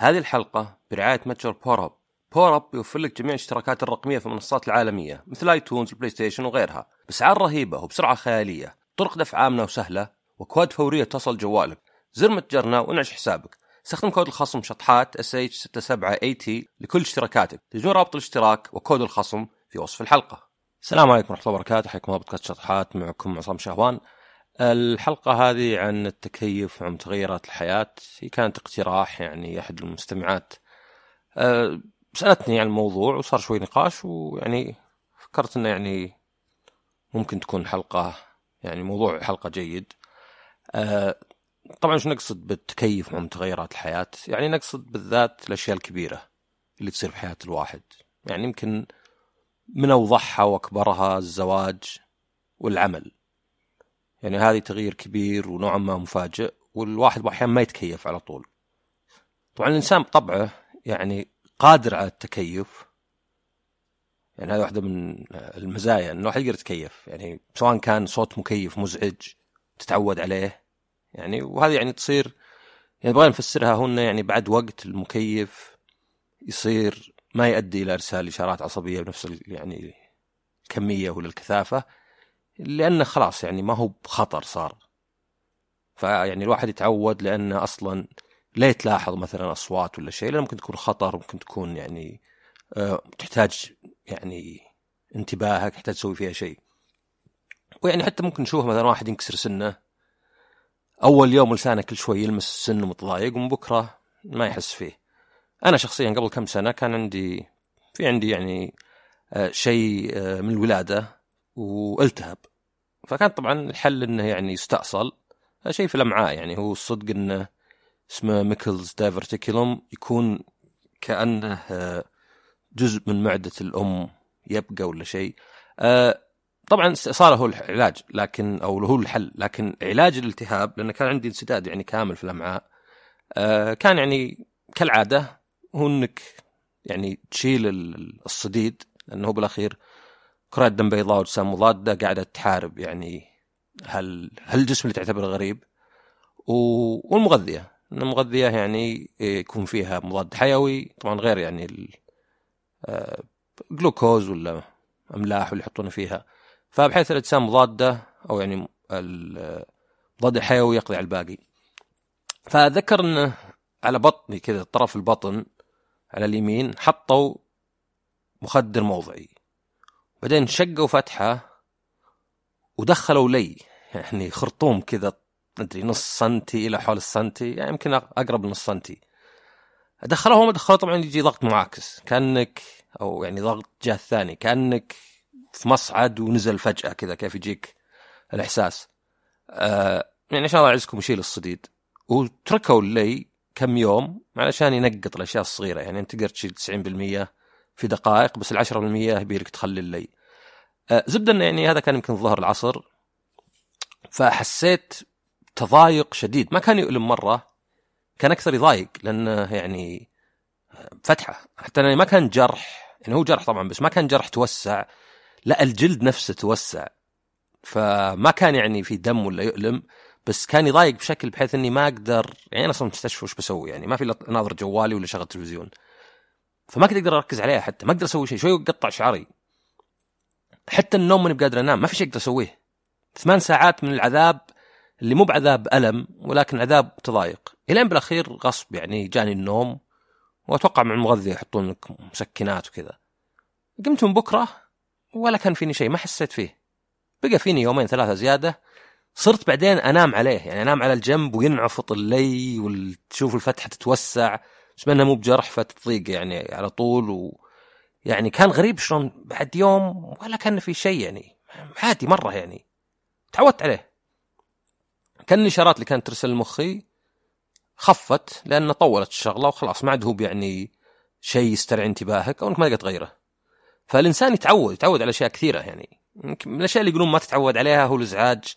هذه الحلقة برعاية متجر بورب بورب يوفر لك جميع الاشتراكات الرقمية في المنصات العالمية مثل iTunes ال PlayStation وغيرها بأسعار رهيبة وبسرعة خيالية. طرق دفع آمنة وسهلة وكواد فورية تصل جوالك. زر متجرنا وانعش حسابك. استخدم كود الخصم شطحات SH 67 AT لكل اشتراكاتك. تجدون رابط الاشتراك وكود الخصم في وصف الحلقة. السلام عليكم ورحمة الله وبركاته. حياكم الله بودكاست شطحات. معكم عصام شهوان. الحلقة هذه عن التكيف وعن متغيرات الحياة هي كانت اقتراح يعني أحد المستمعات. أه سألتني عن الموضوع وصار شوي نقاش ويعني فكرت إنه يعني ممكن تكون حلقة يعني موضوع حلقة جيد. أه طبعا شو نقصد بالتكيف مع متغيرات الحياة؟ يعني نقصد بالذات الأشياء الكبيرة اللي تصير في حياة الواحد. يعني يمكن من أوضحها وأكبرها الزواج والعمل. يعني هذه تغيير كبير ونوعا ما مفاجئ والواحد أحيانا ما يتكيف على طول. طبعا الإنسان بطبعه يعني قادر على التكيف. يعني هذه واحدة من المزايا إنه الواحد يقدر يتكيف. يعني سواء كان صوت مكيف مزعج تتعود عليه. يعني وهذه يعني تصير يعني نبغى نفسرها هنا يعني بعد وقت المكيف يصير ما يؤدي إلى إرسال إشارات عصبية بنفس يعني الكمية ولا الكثافة. لأنه خلاص يعني ما هو بخطر صار. فيعني الواحد يتعود لأنه أصلا لا تلاحظ مثلا أصوات ولا شيء لأن ممكن تكون خطر ممكن تكون يعني أه تحتاج يعني انتباهك تحتاج تسوي فيها شيء. ويعني حتى ممكن نشوف مثلا واحد ينكسر سنه أول يوم لسانه كل شوي يلمس سنه متضايق ومن بكرة ما يحس فيه. أنا شخصيا قبل كم سنة كان عندي في عندي يعني آه شيء آه من الولادة وألتهب. فكان طبعا الحل إنه يعني يستأصل. شيء في الأمعاء يعني هو الصدق إنه اسمه Meckel's diverticulum يكون كأنه جزء من معدة الأم يبقى ولا شيء. طبعا استئصاله هو العلاج لكن أو هو الحل لكن علاج الالتهاب لأنه كان عندي انسداد يعني كامل في الأمعاء. كان يعني كالعادة هو إنك يعني تشيل الصديد لأنه بالأخير كرات دم بيضاء واجسام مضاده قاعدة تحارب يعني هل هل الجسم اللي تعتبره غريب؟ والمغذية. المغذية يعني يكون فيها مضاد حيوي طبعا غير يعني جلوكوز ولا أملاح اللي يحطونه فيها. فبحيث الاجسام مضاده أو يعني المضاد الحيوي يقضي على الباقي. فذكر إنه على بطني كذا طرف البطن على اليمين حطوا مخدر موضعي. بعدين شقوا فتحة ودخلوا لي. يعني خرطوم كذا أدري نص سنتي إلى حول السنتي يعني يمكن أقرب نص سنتي. دخلوه ما دخلوه طبعا يجي ضغط معاكس. كأنك أو يعني ضغط جهة الثاني كأنك في مصعد ونزل فجأة كذا كيف يجيك الإحساس. آه يعني عشان الله يعزكم يشيل الصديد. وتركوا لي كم يوم علشان ينقط الأشياء الصغيرة. يعني أنت تقدر تشيل 90% في دقائق بس ال 10% يبيلك تخلي اللي أه زبده انه يعني هذا كان يمكن ظهر العصر. فحسيت تضايق شديد. ما كان يؤلم مرة كان أكثر يضايق لأنه يعني فتحة. حتى يعني ما كان جرح يعني هو جرح طبعا بس ما كان جرح توسع لا الجلد نفسه توسع. فما كان يعني في دم ولا يؤلم بس كان يضايق بشكل بحيث إني ما أقدر يعني أنا أصلا مستشفى وش بسوي يعني ما في ناظر جوالي ولا شغل تلفزيون. فما كنت أقدر أركز عليها حتى. ما أقدر أسوي شيء. شوي قطع شعري. حتى النوم ماني بقادر أنام. ما في شيء أقدر أسويه. ثمان ساعات من العذاب اللي مو بعذاب ألم ولكن عذاب تضايق. الين بالأخير غصب يعني جاني النوم وأتوقع مع المغذي يحطون لك مسكنات وكذا. قمت من بكرة ولا كان فيني شيء. ما حسيت فيه. بقى فيني يومين ثلاثة زيادة. صرت بعدين أنام عليه. يعني أنام على الجنب وينعفط اللي وتشوف الفتحة تتوسع. بس إنه مو بجرح فتضيق يعني على طول و يعني كان غريب شلون بعد يوم ولا كان في شيء يعني عادي مرة يعني. تعودت عليه. كان الإشارات اللي كانت ترسل مخي خفت لأن طولت الشغلة وخلاص ما عاد هو يعني شيء يسترعي انتباهك أو إنك ما تقدر تغيره. فالإنسان يتعود يتعود على أشياء كثيرة يعني. من الأشياء اللي يقولون ما تتعود عليها هو الإزعاج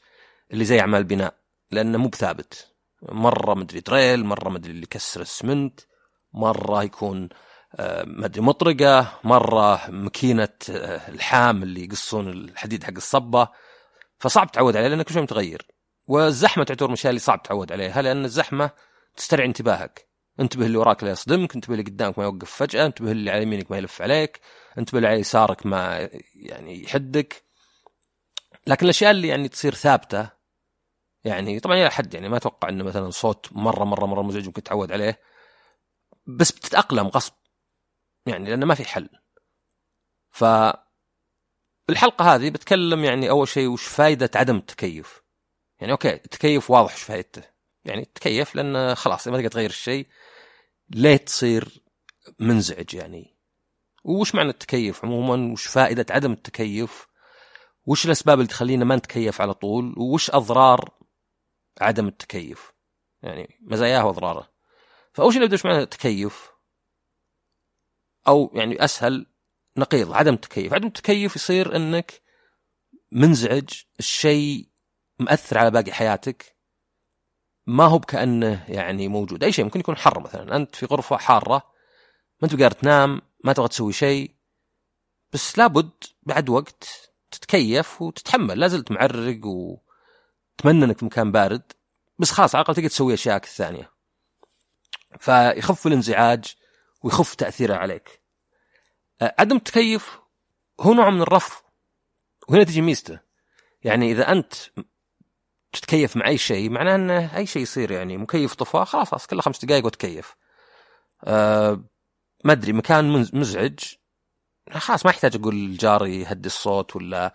اللي زي أعمال بناء لأنه مو بثابت. مرة مدري دريل مرة مدري اللي يكسر السمنت. مرة يكون ما أدري مطرقة مرة ماكينه الحام اللي يقصون الحديد حق الصبة. فصعب تعود عليه لأنه كل شيء متغير. والزحمة تعتبر من الأشياء اللي صعب تعود عليها لأن الزحمة تسترعي انتباهك. انتبه اللي وراك لا يصدمك انتبه اللي قدامك ما يوقف فجأة انتبه اللي على يمينك ما يلف عليك انتبه اللي على يسارك ما يعني يحدك. لكن الأشياء اللي يعني تصير ثابتة يعني طبعا إلى حد يعني ما أتوقع إنه مثلا صوت مرة مرة مرة مزعج ممكن تتعود عليه. بس بتتأقلم غصب. يعني لأنه ما في حل. ف بالحلقة هذه بتكلم يعني أول شيء وش فائده عدم التكيف. يعني أوكي التكيف واضح وش فائدته يعني تكيف لأن خلاص ما تقدر تغير الشيء ليه تصير منزعج يعني؟ وش معنى التكيف عموما؟ وش فائدة عدم التكيف؟ وش الأسباب اللي تخلينا ما نتكيف على طول؟ وش أضرار عدم التكيف؟ يعني مزاياه وأضراره. فاول شيء نبدا معنى التكيف أو يعني أسهل نقيض عدم التكيف عدم التكيف يصير إنك منزعج الشيء مأثر على باقي حياتك ما هو بكأنه يعني موجود. أي شيء ممكن يكون حر مثلا. أنت في غرفة حارة ما أنت قادر تنام ما تبغى تسوي شيء بس لابد بعد وقت تتكيف وتتحمل. لا زلت معرق وتمنى إنك في مكان بارد بس خلاص على الأقل تقدر تسوي أشياء الثانية فيخف الانزعاج ويخف تأثيره عليك. آه، عدم التكيف هو نوع من الرفض وهنا تجي ميزته. يعني إذا أنت تتكيف مع أي شيء معناه ان أي شيء يصير يعني مكيف طفى خلاص خلاص كله خمس دقائق وتكيف. أه ما أدري مكان مزعج. خلاص ما يحتاج أقول جاري يهدي الصوت ولا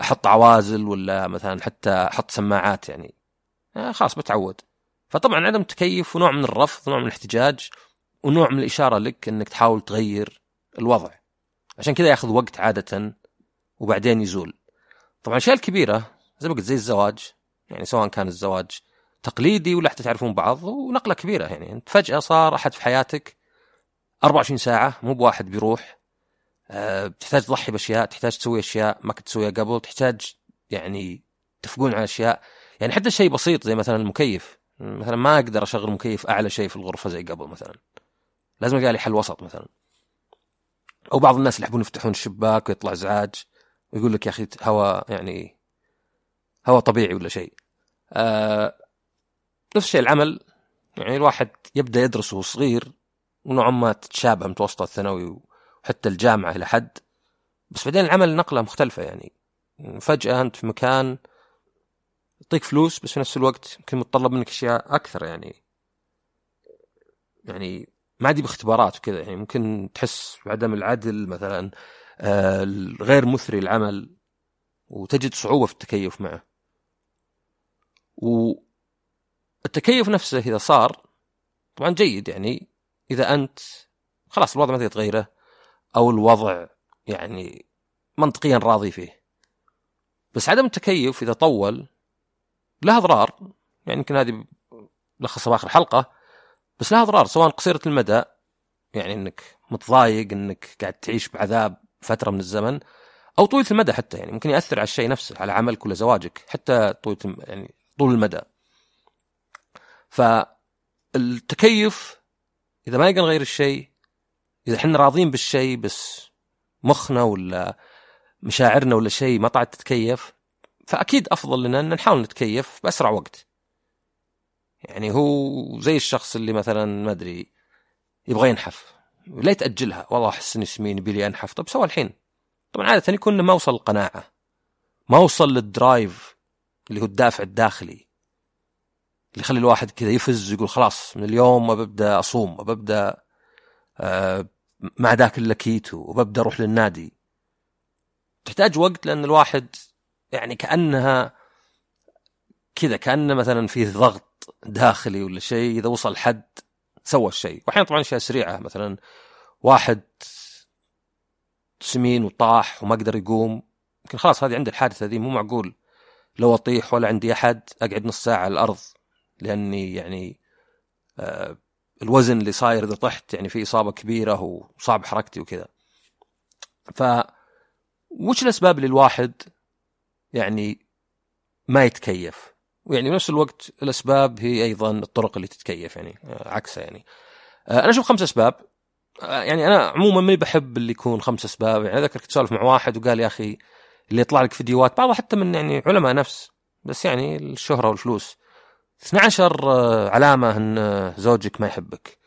أحط عوازل ولا مثلا حتى أحط سماعات يعني. أه خلاص بتعود. فطبعا عدم التكيف ونوع من الرفض ونوع من الاحتجاج ونوع من الإشارة لك إنك تحاول تغير الوضع. عشان كذا ياخذ وقت عادة وبعدين يزول. طبعا الأشياء الكبيرة زي ما قلت زي الزواج يعني سواء كان الزواج تقليدي ولا حتى تعرفون بعض ونقلة كبيرة يعني. أنت فجأة صار أحد في حياتك 24 ساعة مو بواحد بيروح أه تحتاج تضحي بأشياء تحتاج تسوي أشياء ما كنت تسويها قبل تحتاج يعني تفقون على أشياء. يعني حتى شيء بسيط زي مثلا المكيف. مثلا ما أقدر اشغل مكيف أعلى شيء في الغرفة زي قبل مثلا. لازم ألقى لي حل وسط مثلا. أو بعض الناس اللي يحبون يفتحون الشباك ويطلع ازعاج ويقول لك يا أخي هواء يعني هواء طبيعي ولا شيء. آه نفس الشيء العمل. يعني الواحد يبدأ يدرس وهو صغير ونوعا ما تتشابه متوسط الثانوي وحتى الجامعة إلى حد. بس بعدين العمل نقلة مختلفة يعني. فجأة أنت في مكان يعطيك فلوس بس في نفس الوقت يمكن متطلب منك أشياء أكثر يعني. يعني ما عادي باختبارات وكذا يعني ممكن تحس بعدم العدل مثلا آه غير مثري العمل وتجد صعوبة في التكيف معه. والتكيف نفسه إذا صار طبعا جيد يعني إذا أنت خلاص الوضع ما تقدر تغيره أو الوضع يعني منطقيا راضي فيه. بس عدم التكيف إذا طول له اضرار يعني يمكن هذه لخصها باخر حلقة. بس لها اضرار سواء قصيرة المدى يعني إنك متضايق إنك قاعد تعيش بعذاب فترة من الزمن أو طويلة المدى حتى يعني ممكن يأثر على الشيء نفسه على عملك ولا زواجك حتى طويلة يعني طول المدى. فالتكيف إذا ما نقدر نغير الشيء إذا إحنا راضين بالشيء بس مخنا ولا مشاعرنا ولا شيء ما طلعت تتكيف فأكيد أفضل لنا ان نحاول نتكيف بأسرع وقت. يعني هو زي الشخص اللي مثلا ما أدري يبغى ينحف لا تأجلها. والله أحس إني سمين يبي لي أنحف. طب سوى الحين. طبعا عادة يكون ما وصل القناعة ما وصل للدرايف اللي هو الدافع الداخلي اللي يخلي الواحد كذا يفز ويقول خلاص من اليوم ما ببدأ أصوم وببدا آه مع ذاك اللكيتو وببدأ أروح للنادي. تحتاج وقت لأن الواحد يعني كأنها كذا كانه مثلا فيه ضغط داخلي ولا شيء إذا وصل حد سوى الشيء. واحيانا طبعا أشياء سريعة مثلا واحد سمين وطاح وما قدر يقوم. يمكن خلاص هذه عند الحادثة ذي مو معقول لو أطيح ولا عندي أحد أقعد نص ساعة على الأرض لأني يعني آه الوزن اللي صاير إذا طحت يعني في إصابة كبيرة وصعب حركتي وكذا. ف وش الأسباب اللي الواحد يعني ما يتكيف. ويعني بنفس الوقت الأسباب هي أيضا الطرق اللي تتكيف يعني آه عكسها يعني. آه أنا أشوف خمس أسباب. آه يعني أنا عموما ماني بحب اللي يكون خمس أسباب. يعني اذكر كنت اسولف مع واحد وقال يا أخي اللي يطلع لك فيديوهات بعضها حتى من يعني علماء نفس بس يعني الشهرة والفلوس. 12 آه، علامة إن زوجك ما يحبك.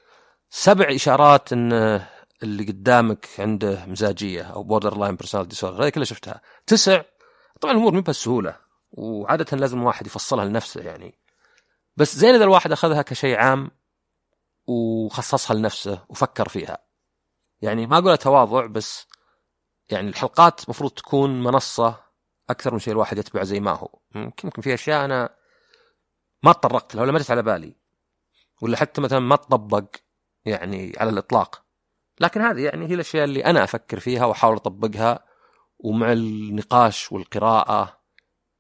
سبع إشارات إن اللي قدامك عنده مزاجية أو borderline personality disorder هذه كلها شفتها. تسع طبعا الأمور مو بهالسهولة وعادة لازم الواحد يفصلها لنفسه يعني. بس زين إذا الواحد أخذها كشيء عام وخصصها لنفسه وفكر فيها. يعني ما أقول تواضع بس يعني الحلقات المفروض تكون منصة أكثر من شيء الواحد يتبع زي ما هو. يمكن في أشياء أنا ما تطرقت لها ولا ما جت على بالي ولا حتى مثلا ما تطبق يعني على الإطلاق. لكن هذه يعني هي الأشياء اللي أنا أفكر فيها وأحاول أطبقها ومع النقاش والقراءة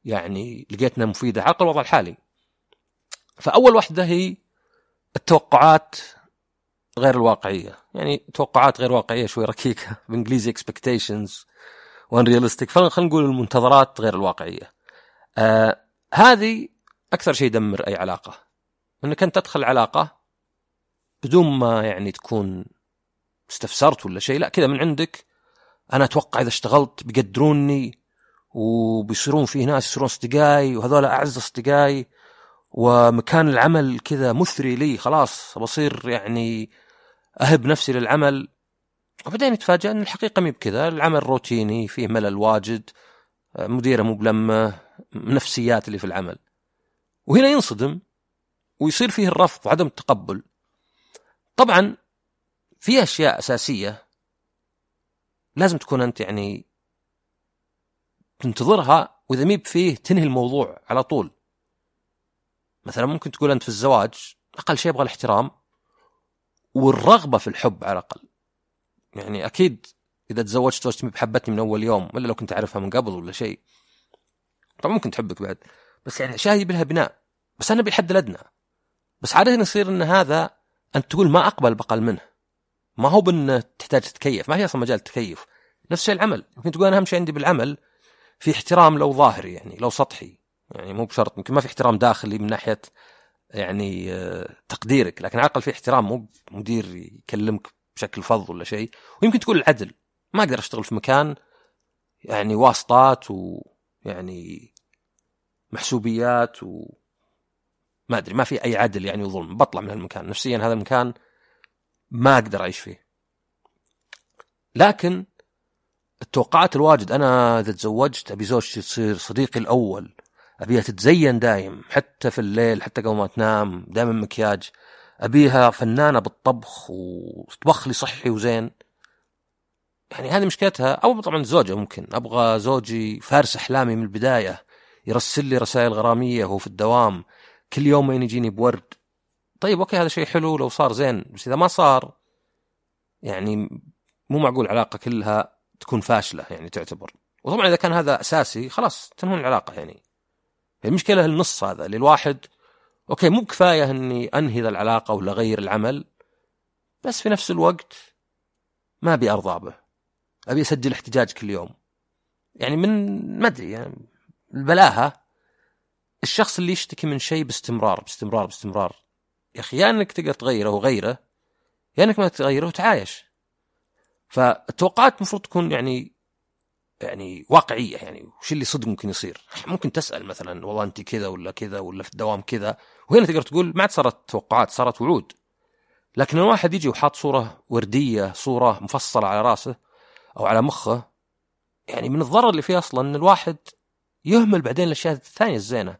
يعني لقيتها مفيدة على الوضع الحالي. فأول واحدة هي التوقعات غير الواقعية. يعني توقعات غير واقعية شوي ركيكة. بإنجليزي expectations و unrealistic خلينا نقول المنتظرات غير الواقعية. آه هذه أكثر شيء يدمر أي علاقة. إنك أنت تدخل علاقة بدون ما يعني تكون استفسرت ولا شيء لا كذا من عندك أنا أتوقع إذا اشتغلت بيقدروني وبيصيرون فيه ناس يصيرون أصدقائي وهذول أعز أصدقائي ومكان العمل كذا مثري لي خلاص بصير يعني أهب نفسي للعمل. وبعدين يتفاجأ إن الحقيقة مي بكذا العمل روتيني فيه ملل واجد مديرة مو بلمة نفسيات اللي في العمل. وهنا ينصدم ويصير فيه الرفض وعدم التقبل. طبعا في أشياء أساسية لازم تكون أنت يعني تنتظرها وإذا ميب فيه تنهي الموضوع على طول. مثلا ممكن تقول أنت في الزواج أقل شيء أبغى الاحترام والرغبة في الحب على الأقل. يعني أكيد إذا تزوجت زوجتي بحبتني من أول يوم ولا لو كنت أعرفها من قبل ولا شيء. طبعا ممكن تحبك بعد. بس يعني اشياء يبي لها بناء. بس أنا بالحد الأدنى. بس عادة يصير إن هذا أنت تقول ما أقبل بقل منه. ما هو بان تحتاج تتكيف ما في أصلا مجال تكيف نفس الشيء العمل. يمكن تقول أنا أهم شيء عندي بالعمل في احترام لو ظاهري يعني لو سطحي. يعني مو بشرط يمكن ما في احترام داخلي من ناحية يعني آه، تقديرك لكن على الأقل في احترام مو مدير يكلمك بشكل فظ ولا شيء. ويمكن تقول العدل. ما أقدر أشتغل في مكان يعني واسطات ويعني محسوبيات و ما أدري ما في أي عدل يعني وظلم. بطلع من المكان نفسيا هذا المكان ما أقدر أعيش فيه. لكن التوقعات الواجد أنا إذا تزوجت أبي زوجتي تصير صديقي الأول أبيها تتزين دايم حتى في الليل حتى قبل ما تنام دائما مكياج. أبيها فنانة بالطبخ وتطبخ لي صحي وزين. يعني هذه مشكلتها. أو طبعا الزوجه ممكن. أبغى زوجي فارس أحلامي من البداية يرسل لي رسائل غرامية وهو في الدوام. كل يوم يجيني بورد. طيب okay هذا شيء حلو لو صار زين بس إذا ما صار يعني مو معقول العلاقة كلها تكون فاشلة يعني تعتبر. وطبعا إذا كان هذا أساسي خلاص تنهون العلاقة يعني. المشكلة النص هذا اللي الواحد okay مو بكفايه إني أنهي ذا العلاقة ولا أغير العمل بس في نفس الوقت ما أبي أرضى به. أبي أسجل احتجاج كل يوم. يعني من ما أدري يعني البلاهة الشخص اللي يشتكي من شيء باستمرار باستمرار باستمرار. يا أخي يا إنك تقدر تغيره وغيره يا إنك ما تغيره وتعايش. فالتوقعات المفروض تكون يعني يعني واقعية يعني. وش اللي صدق ممكن يصير؟ ممكن تسأل مثلا والله أنت كذا ولا كذا ولا في الدوام كذا. وهنا تقدر تقول ما عاد صارت توقعات صارت وعود. لكن الواحد يجي وحاط صورة وردية صورة مفصلة على رأسه أو على مخه يعني من الضرر اللي فيه أصلا إن الواحد يهمل بعدين الأشياء الثانية الزينة.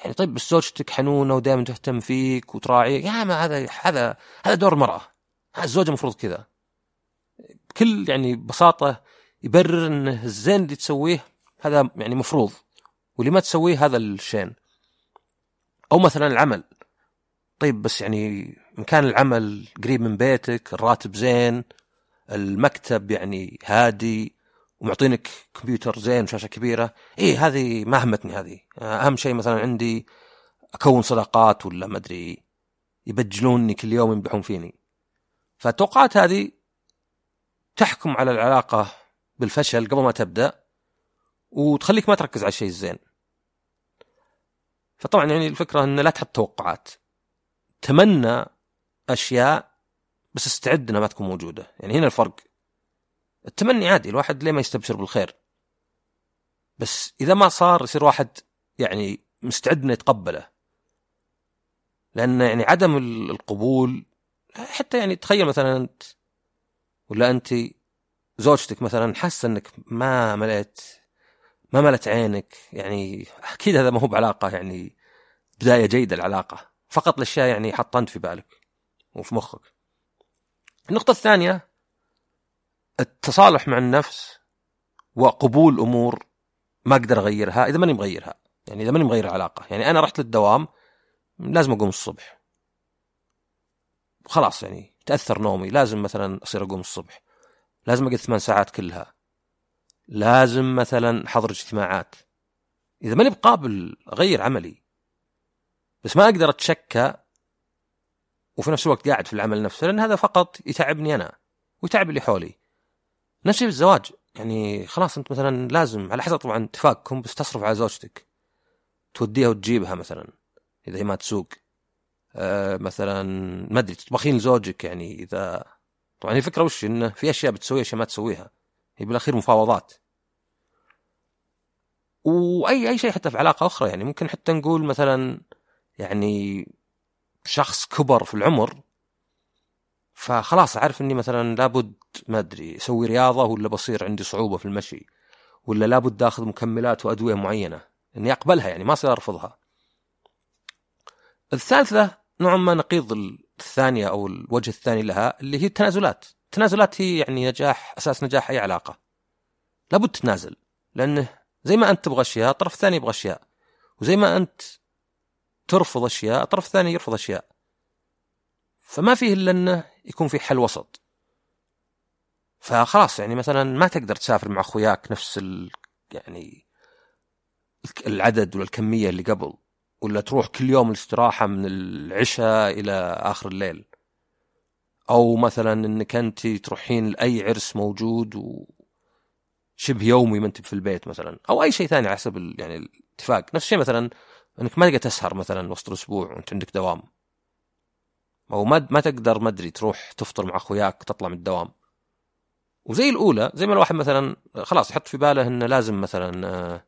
يعني طيب بس زوجتك حنونة ودائما تهتم فيك وتراعيك. يا ما هذا هذا هذا دور المرأة. الزوجه المفروض كذا. بكل يعني بساطه يبرر انه الزين اللي تسويه هذا يعني مفروض واللي ما تسويه هذا الشين. أو مثلا العمل. طيب بس يعني مكان العمل قريب من بيتك الراتب زين المكتب يعني هادي ومعطينك كمبيوتر زين وشاشة كبيرة. اي هذه ما همتني هذه. أهم شيء مثلا عندي أكون صداقات ولا ما أدري يبجلوني كل يوم يمدحون فيني. فالتوقعات هذه تحكم على العلاقة بالفشل قبل ما تبدأ وتخليك ما تركز على الشيء الزين. فطبعا يعني الفكرة إن لا تحط توقعات. تمنى أشياء بس استعد إنها ما تكون موجودة. يعني هنا الفرق. التمني عادي الواحد ليه ما يستبشر بالخير؟ بس إذا ما صار يصير واحد يعني مستعد إنه يتقبله. لأن يعني عدم القبول حتى يعني تخيل مثلا أنت ولا أنت زوجتك مثلا حاسة إنك ما مليت ما ملت عينك يعني أكيد هذا ما هو بعلاقة يعني بداية جيدة العلاقة. فقط الأشياء يعني حطنت في بالك وفي مخك. النقطة الثانية التصالح مع النفس وقبول أمور ما أقدر أغيرها إذا ماني مغيرها. يعني إذا ماني مغير العلاقة. يعني أنا رحت للدوام لازم أقوم الصبح. خلاص يعني تأثر نومي. لازم مثلا أصير أقوم الصبح. لازم أقعد ثمان ساعات كلها. لازم مثلا أحضر اجتماعات. إذا ماني بقابل أغير عملي. بس ما أقدر أتشكى وفي نفس الوقت قاعد في العمل نفسه لأن هذا فقط يتعبني أنا ويتعب اللي حولي. نفس الشيء بالزواج. يعني خلاص انت مثلا لازم على حسب طبعا اتفاقكم بس تصرف على زوجتك. توديها وتجيبها مثلا إذا هي ما تسوق. آه مثلا ما أدري تطبخين لزوجك يعني إذا طبعا هي فكره وش؟ إنه في أشياء بتسويها أشياء ما تسويها. هي بالأخير مفاوضات. وأي أي شيء حتى في علاقة أخرى يعني ممكن حتى نقول مثلا يعني شخص كبر في العمر فخلاص أعرف إني مثلا لابد ما أدري أسوي رياضة ولا بصير عندي صعوبة في المشي ولا لابد أخذ مكملات وأدوية معينة إني أقبلها يعني ما أصير أرفضها. الثالثة نوعا ما نقيض الثانية أو الوجه الثاني لها اللي هي التنازلات. التنازلات هي يعني نجاح أساس نجاح أي علاقة. لابد تتنازل لأنه زي ما أنت تبغى أشياء الطرف الثاني يبغى أشياء وزي ما أنت ترفض أشياء الطرف الثاني يرفض أشياء فما فيه إلا إنه يكون في حل وسط. فخلاص يعني مثلا ما تقدر تسافر مع أخوياك نفس ال يعني العدد ولا الكمية اللي قبل ولا تروح كل يوم الاستراحة من العشاء إلى آخر الليل. أو مثلا إنك أنت تروحين لأي عرس موجود وشبه يومي ما أنت في البيت مثلا أو أي شيء ثاني على حسب يعني الاتفاق. نفس الشيء مثلا إنك ما تقدر تسهر مثلا وسط الأسبوع وأنت عندك دوام. أو ما ما تقدر ما أدري تروح تفطر مع أخوياك وتطلع من الدوام. وزي الأولى زي ما الواحد مثلا خلاص يحط في باله إنه لازم مثلا آه،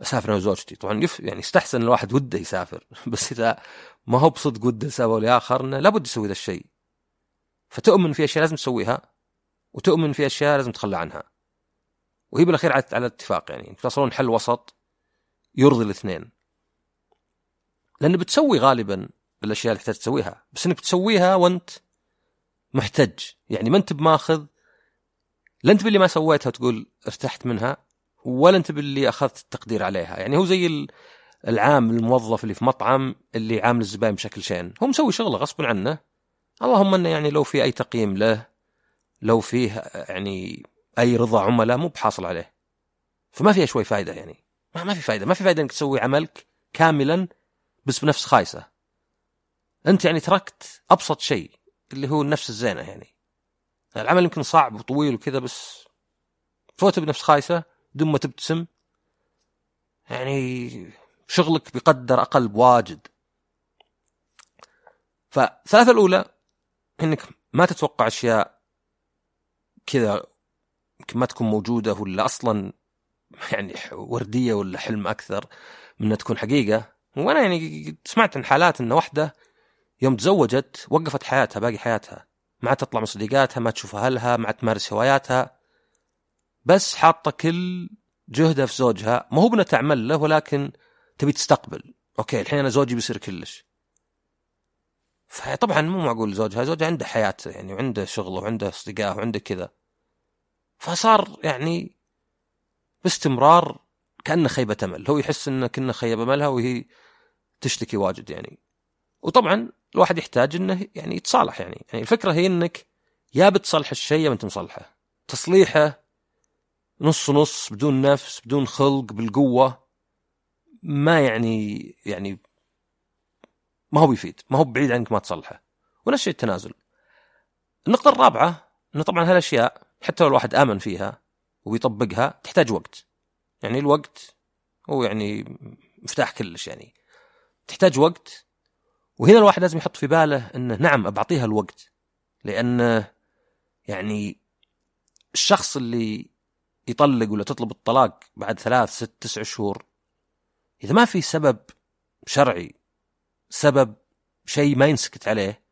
أسافر أنا وزوجتي. طبعا يف يعني يستحسن الواحد وده يسافر. بس إذا ما هو بصدق وده لسبب لآخر إنه لابد يسوي ذا الشيء. فتؤمن في أشياء لازم تسويها وتؤمن في أشياء لازم تتخلى عنها. وهي بالأخير على اتفاق يعني. تصلون حل وسط يرضي الاثنين. لأن بتسوي غالبا الأشياء اللي تحتاج تسويها. بس إنك بتسويها وأنت محتج. يعني ما أنت بماخذ لا أنت باللي ما سويتها تقول ارتحت منها ولا أنت باللي أخذت التقدير عليها. يعني هو زي العامل الموظف اللي في مطعم اللي عامل الزباين بشكل شين. هو مسوي شغله غصب عنه. اللهم إنه يعني لو في أي تقييم له لو فيه يعني أي رضا عملاء مو بحاصل عليه. فما فيها شوي فائده يعني. ما في فائده ما في فائده إنك تسوي عملك كاملا بس بنفس خايسة. انت يعني تركت ابسط شيء اللي هو النفس الزينة يعني. العمل يمكن صعب وطويل وكذا بس فوت بنفس خايسة بدون ما تبتسم يعني شغلك بيقدر أقل بواجد. فالثلاثه الأولى إنك ما تتوقع أشياء كذا يمكن ما تكون موجودة ولا أصلا يعني وردية ولا حلم أكثر من إنها تكون حقيقة. وأنا يعني سمعت عن حالات ان واحدة يوم تزوجت وقفت حياتها باقي حياتها. ما عاد تطلع مع صديقاتها ما تشوف أهلها ما عاد تمارس هواياتها. بس حاطة كل جهدها في زوجها. ما هو بنا تعمل له ولكن تبي تستقبل. أوكي الحين أنا زوجي بيصير كلش. فطبعا مو معقول زوجها. زوجها عنده حياة يعني وعنده شغله وعنده أصدقاء وعنده كذا. فصار يعني باستمرار كأنه خيبة أمل. هو يحس إنه كنا خيب أملها وهي تشتكي واجد يعني. وطبعا الواحد يحتاج إنه يعني يتصالح يعني. يعني الفكرة هي إنك يا بتصلح الشيء يا أنت مصلحه. تصليحه نص نص بدون نفس بدون خلق بالقوة ما يعني يعني ما هو بيفيد ما هو بعيد عنك ما تصلحه. ونفس الشيء التنازل. النقطة الرابعة إنه طبعا هالأشياء حتى لو الواحد آمن فيها ويطبقها تحتاج وقت. يعني الوقت هو يعني مفتاح كلش يعني. تحتاج وقت وهنا الواحد لازم يحط في باله انه نعم بعطيها الوقت. لأن يعني الشخص اللي يطلق ولا تطلب الطلاق بعد ثلاث ست تسع شهور إذا ما في سبب شرعي سبب شيء ما ينسكت عليه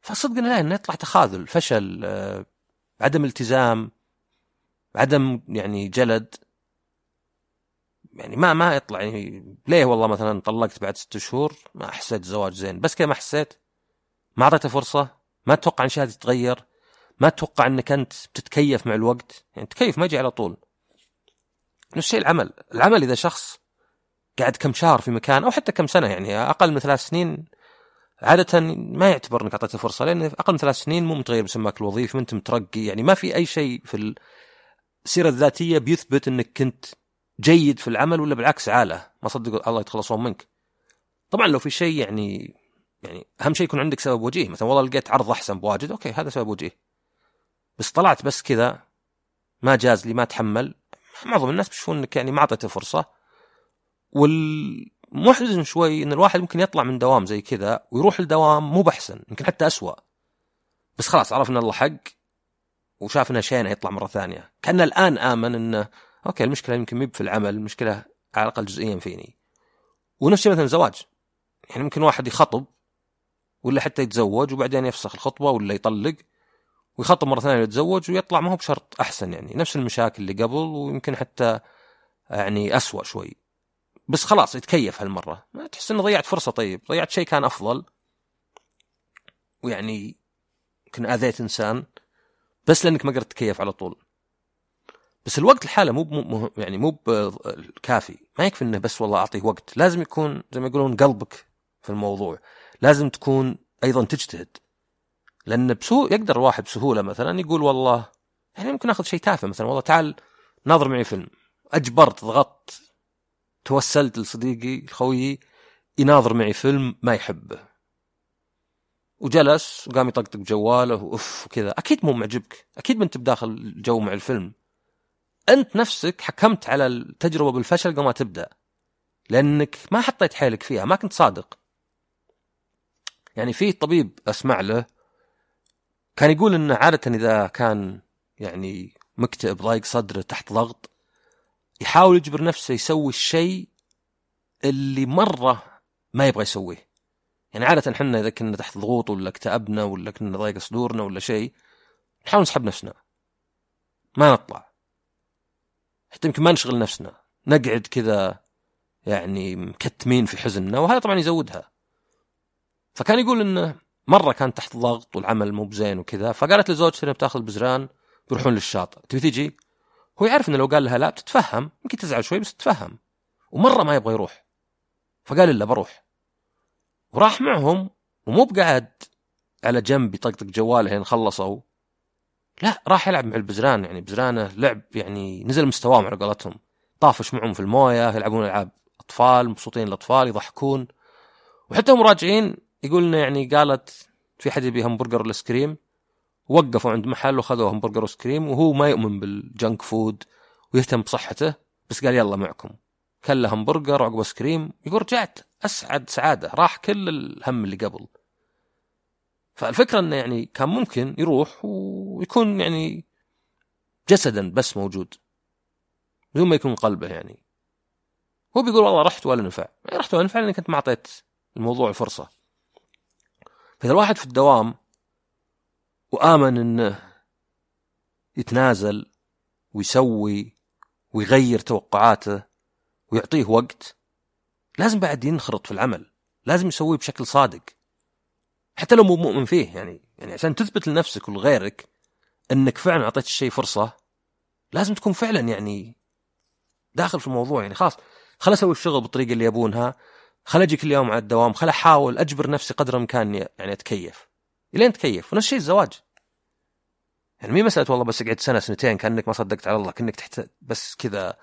فصدق لا إنه يطلع تخاذل فشل آه، عدم التزام عدم يعني جلد. يعني ما ما يطلع. يعني ليه والله مثلا طلقت بعد ست شهور؟ ما حسيت زواج زين. بس كذا ما حسيت. ما أعطيته فرصة. ما أتوقع إن شيء تتغير ما أتوقع إنك أنت بتتكيف مع الوقت. يعني تكيف ما يجي على طول. نفس الشيء العمل. العمل إذا شخص قاعد كم شهر في مكان أو حتى كم سنة يعني أقل من ثلاث سنين عادة ما يعتبر إنك أعطيته فرصة لأن أقل من ثلاث سنين مو متغير مسماك الوظيفي ما أنت مترقي. يعني ما في أي شيء في السيرة الذاتية بيثبت إنك كنت جيد في العمل ولا بالعكس عالة؟ ما صدق الله يتخلصون منك. طبعا لو في شيء يعني يعني أهم شيء يكون عندك سبب وجيه. مثلا والله لقيت عرض أحسن بواجد أوكي هذا سبب وجيه. بس طلعت بس كذا ما جاز لي ما تحمل. معظم الناس بيشوفون إنك يعني ما أعطيته فرصة. والمحزن شوي إن الواحد ممكن يطلع من دوام زي كذا ويروح لدوام مو بأحسن يمكن حتى أسوأ. بس خلاص عرف إن الله حق وشاف انها شينه يطلع مرة ثانية. كأن الآن آمن إنه okay المشكلة يمكن مي في العمل المشكلة على الأقل جزئيا فيني. ونفس الشيء مثلا زواج. يعني ممكن واحد يخطب ولا حتى يتزوج وبعدين يفسخ الخطبة ولا يطلق ويخطب مرة ثانية يتزوج ويطلع ما هو بشرط أحسن يعني. نفس المشاكل اللي قبل ويمكن حتى يعني أسوأ شوي. بس خلاص يتكيف هالمرة. ما تحس إنه ضيعت فرصة. طيب ضيعت شيء كان أفضل. ويعني يمكن آذيت إنسان بس لأنك ما قدرت تتكيف على طول. بس الوقت الحالة مو مو يعني مو كافي. ما يكفي إنه بس والله أعطيه وقت. لازم يكون زي ما يقولون قلبك في الموضوع. لازم تكون أيضا تجتهد. لأن بسهوله يقدر الواحد بسهولة مثلا يقول والله يعني ممكن آخذ شيء تافه مثلا. والله تعال ناظر معي فيلم. أجبرت ضغطت توسلت لصديقي خويي يناظر معي فيلم ما يحبه. وجلس وقام يطقطق بجواله. واف وكذا أكيد مو معجبك. أكيد ما أنت بداخل الجو مع الفيلم. أنت نفسك حكمت على التجربة بالفشل قبل ما تبدأ لأنك ما حطيت حيلك فيها ما كنت صادق. يعني في طبيب أسمع له كان يقول إنه عادة إذا كان يعني مكتئب ضايق صدره تحت ضغط يحاول يجبر نفسه يسوي الشيء اللي مرة ما يبغى يسويه. يعني عادة إحنا إذا كنا تحت ضغوط ولا اكتئبنا ولا كنا ضايق صدورنا ولا شيء نحاول نسحب نفسنا. ما نطلع. حتى يمكن ما نشغل نفسنا. نقعد كذا يعني مكتمين في حزننا وهذا طبعا يزودها. فكان يقول انه مرة كان تحت ضغط والعمل مو بزين وكذا فقالت لزوجته انها بتاخذ بزران بيروحون للشاطئ. تبي تجي؟ هو يعرف إنه لو قال لها لا بتتفهم يمكن تزعل شوي بس تتفهم. ومرة ما يبغى يروح. فقال إلا بروح. وراح معهم ومو بقعد على جنب يطقطق جواله لين خلصوا. لا راح يلعب مع البزران يعني بزرانه لعب يعني نزل مستواهم على قولتهم. طافش معهم في المويه يلعبون ألعاب أطفال مبسوطين الأطفال يضحكون. وحتى هم راجعين يقول لنا يعني قالت في حد يبي همبرجر ولا سكريم وقفوا عند محل وخذوا همبرجر وسكريم وهو ما يؤمن بال junk food ويهتم بصحته بس قال يلا معكم. كل همبرجر وعقب سكريم يقول رجعت أسعد سعادة راح كل الهم اللي قبل. فالفكرة إنه يعني كان ممكن يروح ويكون يعني جسدا بس موجود. بدون ما يكون قلبه يعني. هو بيقول والله رحت ولا نفع. رحت ولا نفع لأني كنت ما أعطيت الموضوع فرصة. فإذا الواحد في الدوام وآمن إنه يتنازل ويسوي ويغير توقعاته ويعطيه وقت لازم بعد ينخرط في العمل. لازم يسويه بشكل صادق. حتى لو مو مؤمن فيه يعني يعني عشان تثبت لنفسك ولغيرك إنك فعلا أعطيت الشيء فرصة لازم تكون فعلا يعني داخل في الموضوع يعني خلاص خل أسوي الشغل بالطريقة اللي يبونها خل أجي كل يوم على الدوام خل أحاول أجبر نفسي قدر الإمكان يعني أتكيف. إلين تكيف ونفس الشيء الزواج. يعني مي مسألة والله بس أقعد سنة سنتين كأنك ما صدقت على الله كأنك تحت بس كذا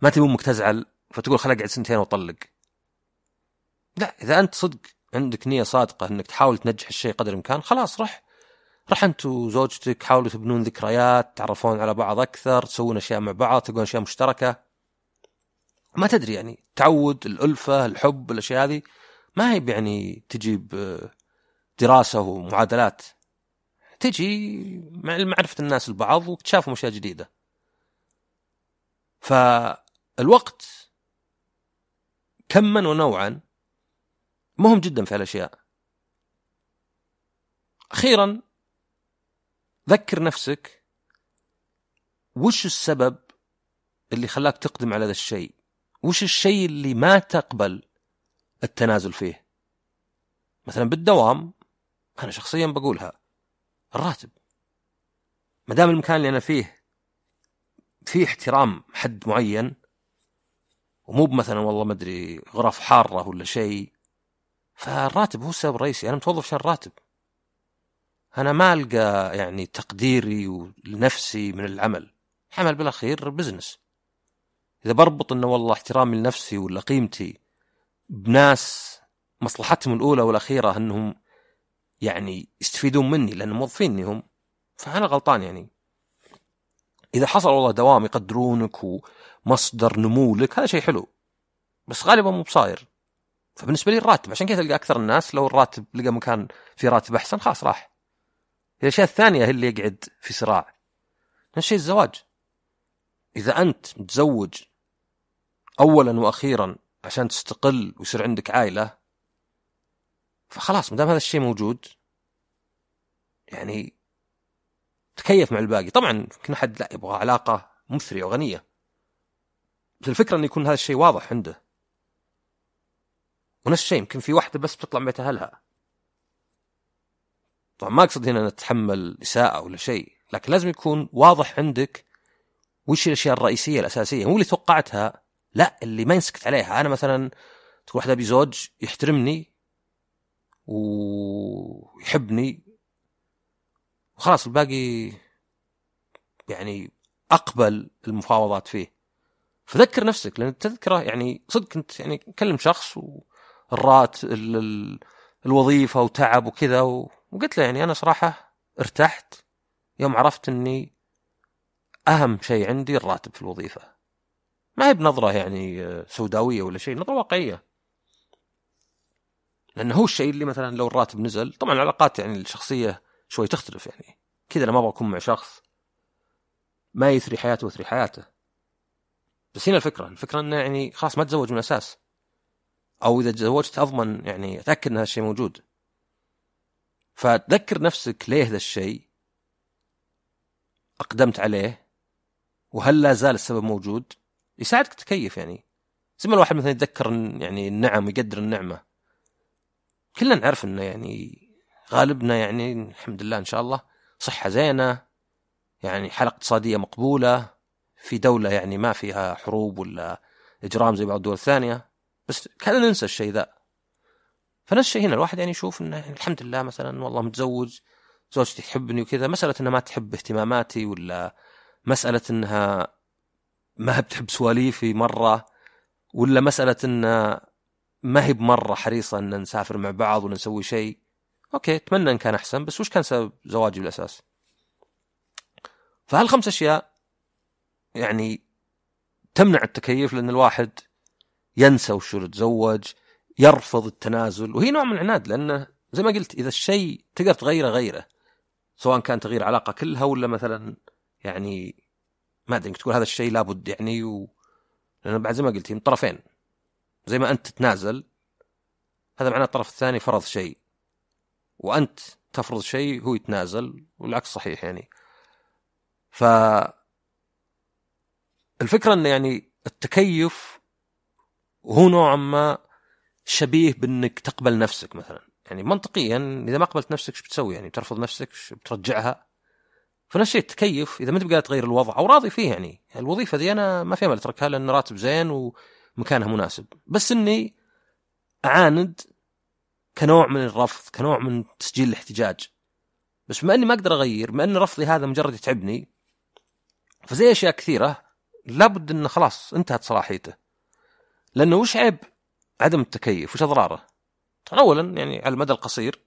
ما تبي أمك تزعل فتقول خل أقعد سنتين وأطلق. لا إذا أنت صدق عندك نية صادقة إنك تحاول تنجح الشيء قدر الإمكان خلاص رح رح أنت وزوجتك حاولوا تبنون ذكريات تعرفون على بعض أكثر تسوون أشياء مع بعض تلقون أشياء مشتركة. ما تدري يعني تعود الألفة الحب الأشياء هذه ما هي يعني تجيب دراسة ومعادلات. تجي مع معرفة الناس البعض واكتشافهم أشياء جديدة. فالوقت كما ونوعا مهم جدا في هالأشياء. أخيرا ذكر نفسك وش السبب اللي خلاك تقدم على ذا الشيء؟ وش الشيء اللي ما تقبل التنازل فيه؟ مثلا بالدوام أنا شخصيا بقولها الراتب. ما دام المكان اللي أنا فيه فيه احترام حد معين ومو مثلا والله ما أدري غرف حارة ولا شيء فالراتب هو السبب الرئيسي. أنا متوظف عشان الراتب. أنا ما ألقى يعني تقديري لنفسي من العمل. العمل بالأخير بزنس إذا بربط إنه والله احترامي لنفسي ولا قيمتي بناس مصلحتهم الأولى والأخيرة إنهم يعني يستفيدون مني لأن موظفيني هم. فأنا غلطان يعني. إذا حصل والله دوام يقدرونك ومصدر نمو لك هذا شيء حلو. بس غالبا مو بصاير. فبالنسبة لي الراتب عشان كذا تلقى أكثر الناس لو الراتب لقى مكان في راتب أحسن خلاص راح. الأشياء الثانية هي اللي يقعد في صراع. نفس الشيء الزواج. إذا أنت متزوج اولا وأخيرا عشان تستقل ويصير عندك عائلة فخلاص ما دام هذا الشيء موجود يعني تكيف مع الباقي. طبعا يمكن أحد لا يبغى علاقة مثرية وغنية. بس الفكرة إنه يكون هذا الشيء واضح عنده. ونفس الشيء يمكن في واحدة بس بتطلع من بيت أهلها. طبعا ما أقصد هنا نتحمل إساءة ولا شيء لكن لازم يكون واضح عندك وش الأشياء الرئيسية الأساسية. مو اللي توقعتها لا اللي ما ينسكت عليها. أنا مثلا تقول واحد أبي زوج يحترمني ويحبني وخلاص الباقي يعني أقبل المفاوضات فيه. فذكر نفسك لأن تذكره يعني صدق كنت يعني كلم شخص والرات الوظيفة وتعب وكذا وقلت له يعني أنا صراحة ارتحت. يوم عرفت إني أهم شيء عندي الراتب في الوظيفة. ما هي بنظرة يعني سوداوية ولا شيء نظرة واقعية. لأنه هو الشيء اللي مثلا لو الراتب نزل طبعا العلاقات يعني الشخصية شوي تختلف يعني. كذا أنا ما أبغى أكون مع شخص ما يثري حياته ويثري حياته. بس هنا الفكرة الفكرة إنه يعني خلاص ما تزوج من الأساس. أو إذا تزوجت أضمن يعني أتأكد إن هذا الشيء موجود. فتذكر نفسك ليه ذا الشيء أقدمت عليه وهل لا زال السبب موجود؟ يساعدك تكيف يعني. زي ما الواحد مثلا يتذكر يعني النعم ويقدر النعمة. كلنا نعرف إنه يعني غالبنا يعني الحمد لله إن شاء الله صحة زينة يعني حاله اقتصادية مقبولة في دولة يعني ما فيها حروب ولا إجرام زي بعض الدول الثانية. بس كان ننسى الشيء ذا فنفس الشيء هنا الواحد يعني يشوف إنه الحمد لله مثلا والله متزوج زوجتي تحبني وكذا مسألة إنها ما تحب اهتماماتي ولا مسألة إنها ما بتحب سواليفي مرة ولا مسألة انها ما هي بمرة حريصة إن نسافر مع بعض ولا نسوي شيء okay أتمنى إن كان أحسن بس وش كان سبب زواجي بالأساس؟ فهالخمس أشياء يعني تمنع التكيف لأن الواحد ينسى وش يتزوج يرفض التنازل وهي نوع من العناد لأنه زي ما قلت إذا الشيء تقدر تغيره غيره سواء كان تغيير علاقة كلها ولا مثلا يعني ما أدري تقول هذا الشيء لابد يعني و... لأن بعد زي ما قلت من طرفين زي ما أنت تتنازل هذا معناه الطرف الثاني فرض شيء وأنت تفرض شيء هو يتنازل والعكس صحيح يعني. ف الفكرة انه يعني التكيف هو نوعا ما شبيه بإنك تقبل نفسك مثلا. يعني منطقيا إذا ما قبلت نفسك إيش بتسوي؟ يعني بترفض نفسك بترجعها؟ فنفس الشيء التكيف إذا ما انت تغير الوضع أو راضي فيه يعني. الوظيفة ذي أنا ما في امل أتركها لأن راتب زين ومكانها مناسب. بس إني أعاند كنوع من الرفض كنوع من تسجيل الاحتجاج. بس بما إني ما أقدر أغير بما إن رفضي هذا مجرد يتعبني فزي أشياء كثيرة لابد انه خلاص انتهت صلاحيته. لأنه وش عيب؟ عدم التكيف وش أضراره؟ اولا يعني على المدى القصير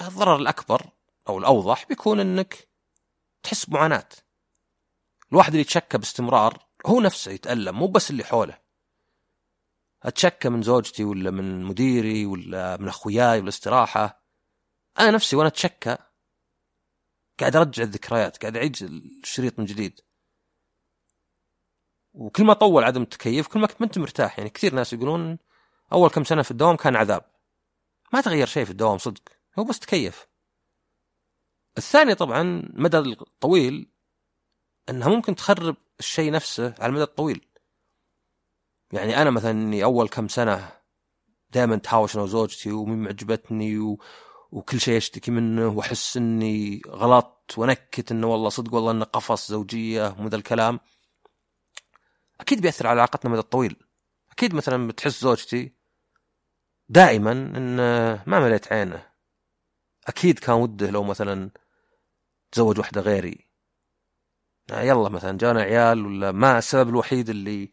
الضرر الأكبر أو الأوضح بيكون إنك تحس بمعاناة. الواحد اللي يتشكى باستمرار هو نفسه يتألم مو بس اللي حوله. أتشكى من زوجتي ولا من مديري ولا من أخوياي والاستراحه أنا نفسي وأنا أتشكى قاعد أرجع الذكريات قاعد اعيد الشريط من جديد. وكل ما طول عدم التكيف كل ما كنت مرتاح. يعني كثير ناس يقولون أول كم سنة في الدوام كان عذاب. ما تغير شيء في الدوام صدق. هو بس تكيف. الثاني طبعا مدى الطويل إنها ممكن تخرب الشيء نفسه على المدى الطويل. يعني أنا مثلا إني أول كم سنة دائما تهاوش أنا وزوجتي ومين معجبتني و... وكل شيء أشتكي منه وأحس إني غلطت ونكت إنه والله صدق والله إنه قفص زوجية ومن الكلام. أكيد بيأثر على علاقتنا المدى الطويل. أكيد مثلا بتحس زوجتي دائما إن ما مليت عينه. أكيد كان وده لو مثلا تزوج واحدة غيري. يلا مثلا جانا عيال ولا ما السبب الوحيد اللي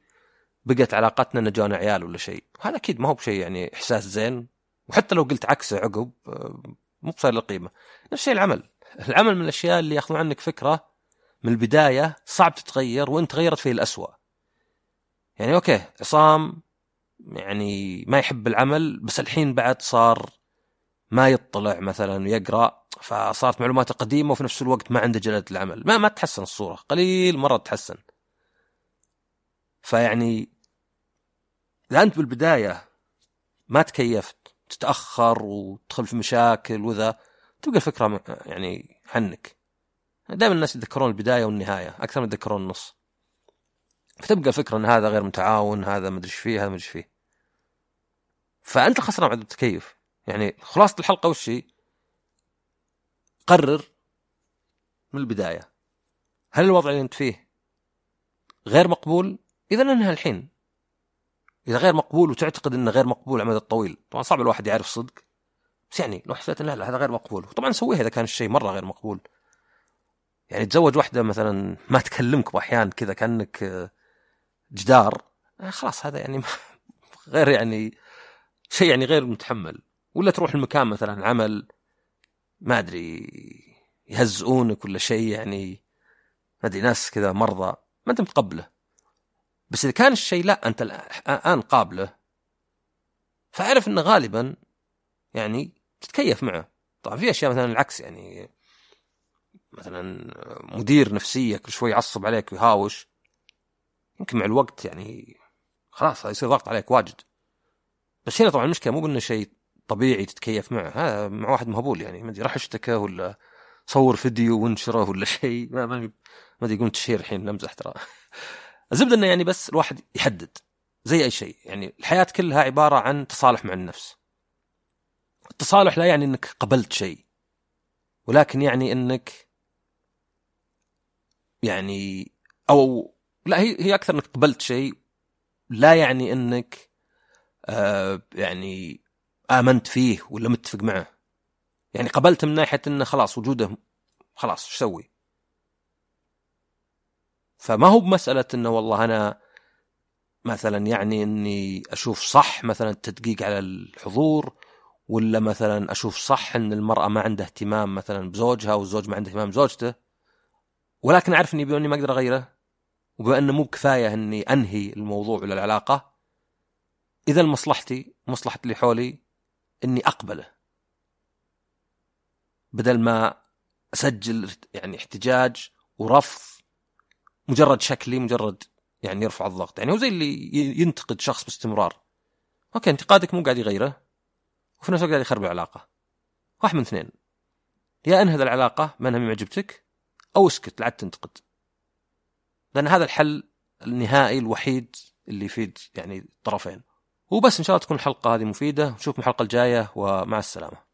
بقت علاقتنا إنه جانا عيال ولا شيء. هذا أكيد ما هو بشيء يعني إحساس زين. وحتى لو قلت عكسه عقب مو بصير له قيمة. نفس الشيء العمل. العمل من الأشياء اللي ياخذون عنك فكرة من البداية صعب تتغير وانت تغيرت فيه الأسوأ. يعني أوكي عصام يعني ما يحب العمل بس الحين بعد صار ما يطلع مثلا ويقرأ فصارت معلوماته قديمة وفي نفس الوقت ما عنده جلاده العمل. ما ما تحسن الصورة قليل مرة تحسن. فيعني إذا أنت بالبداية ما تكيفت تتأخر وتدخل في مشاكل وذا تبقى الفكرة يعني عنك. دائما الناس يتذكرون البداية والنهاية أكثر من يتذكرون النص. فتبقى فكرة إن هذا غير متعاون هذا مدري إيش فيه هذا مدري إيش فيه. فأنت خسران عدم التكيف يعني خلاصة الحلقة وش هي؟ قرر من البداية. هل الوضع اللي أنت فيه غير مقبول؟ إذا انهى الحين. إذا غير مقبول وتعتقد إنه غير مقبول على المدى الطويل. طبعا صعب الواحد يعرف صدق. بس يعني لو حسيت إنه لا هذا غير مقبول. طبعا سويها إذا كان الشيء مرة غير مقبول. يعني تزوج واحدة مثلا ما تكلمك بأحيان كذا كأنك جدار. آه، خلاص هذا يعني غير يعني شيء يعني غير متحمل. ولا تروح المكان مثلا عمل ما أدري يهزئونك ولا شيء يعني. ما أدري ناس كذا مرضى ما أنت متقبله. بس إذا كان الشيء لا أنت الآن قابله فاعرف إنه غالبا يعني تتكيف معه. طبعا في أشياء مثلا العكس يعني مثلا مدير نفسية كل شوي يعصب عليك ويهاوش. يمكن مع الوقت يعني خلاص يصير ضغط عليك واجد. بس هنا طبعا المشكلة مو بأنه شيء طبيعي تتكيف معه. هذا مع واحد مهبول يعني ما أدري راح اشتكى ولا صور فيديو وانشره ولا شيء ما ما أدري يقول تشهير الحين نمزح ترى. الزبدة إنه يعني بس الواحد يحدد زي أي شيء. يعني الحياة كلها عبارة عن تصالح مع النفس. التصالح لا يعني إنك قبلت شيء ولكن يعني إنك يعني أو لا هي هي أكثر إنك قبلت شيء. لا يعني إنك آه يعني آمنت فيه ولا متفق معه. يعني قبلت من ناحية إنه خلاص وجوده خلاص إيش أسوي؟ فما هو بمسألة إنه والله أنا مثلا يعني إني أشوف صح مثلا التدقيق على الحضور ولا مثلا أشوف صح إن المرأة ما عندها اهتمام مثلا بزوجها والزوج ما عنده اهتمام بزوجته ولكن أعرف إني ما أقدر أغيره. وبما انه مو بكفايه إني أنهي الموضوع ولا العلاقة إذا مصلحتي مصلحة اللي حولي إني أقبله. بدل ما أسجل يعني احتجاج ورفض مجرد شكلي مجرد يعني يرفع الضغط. يعني هو زي اللي ينتقد شخص باستمرار. أوكي انتقادك مو قاعد يغيره وفي نفس الوقت قاعد يخرب العلاقة. واحد من اثنين. يا انهد العلاقة ما أنها معجبتك أو اسكت لا تنتقد. لأن هذا الحل النهائي الوحيد اللي يفيد يعني الطرفين وبس إن شاء الله تكون الحلقة هذه مفيدة. نشوفكم الحلقة الجاية ومع السلامة.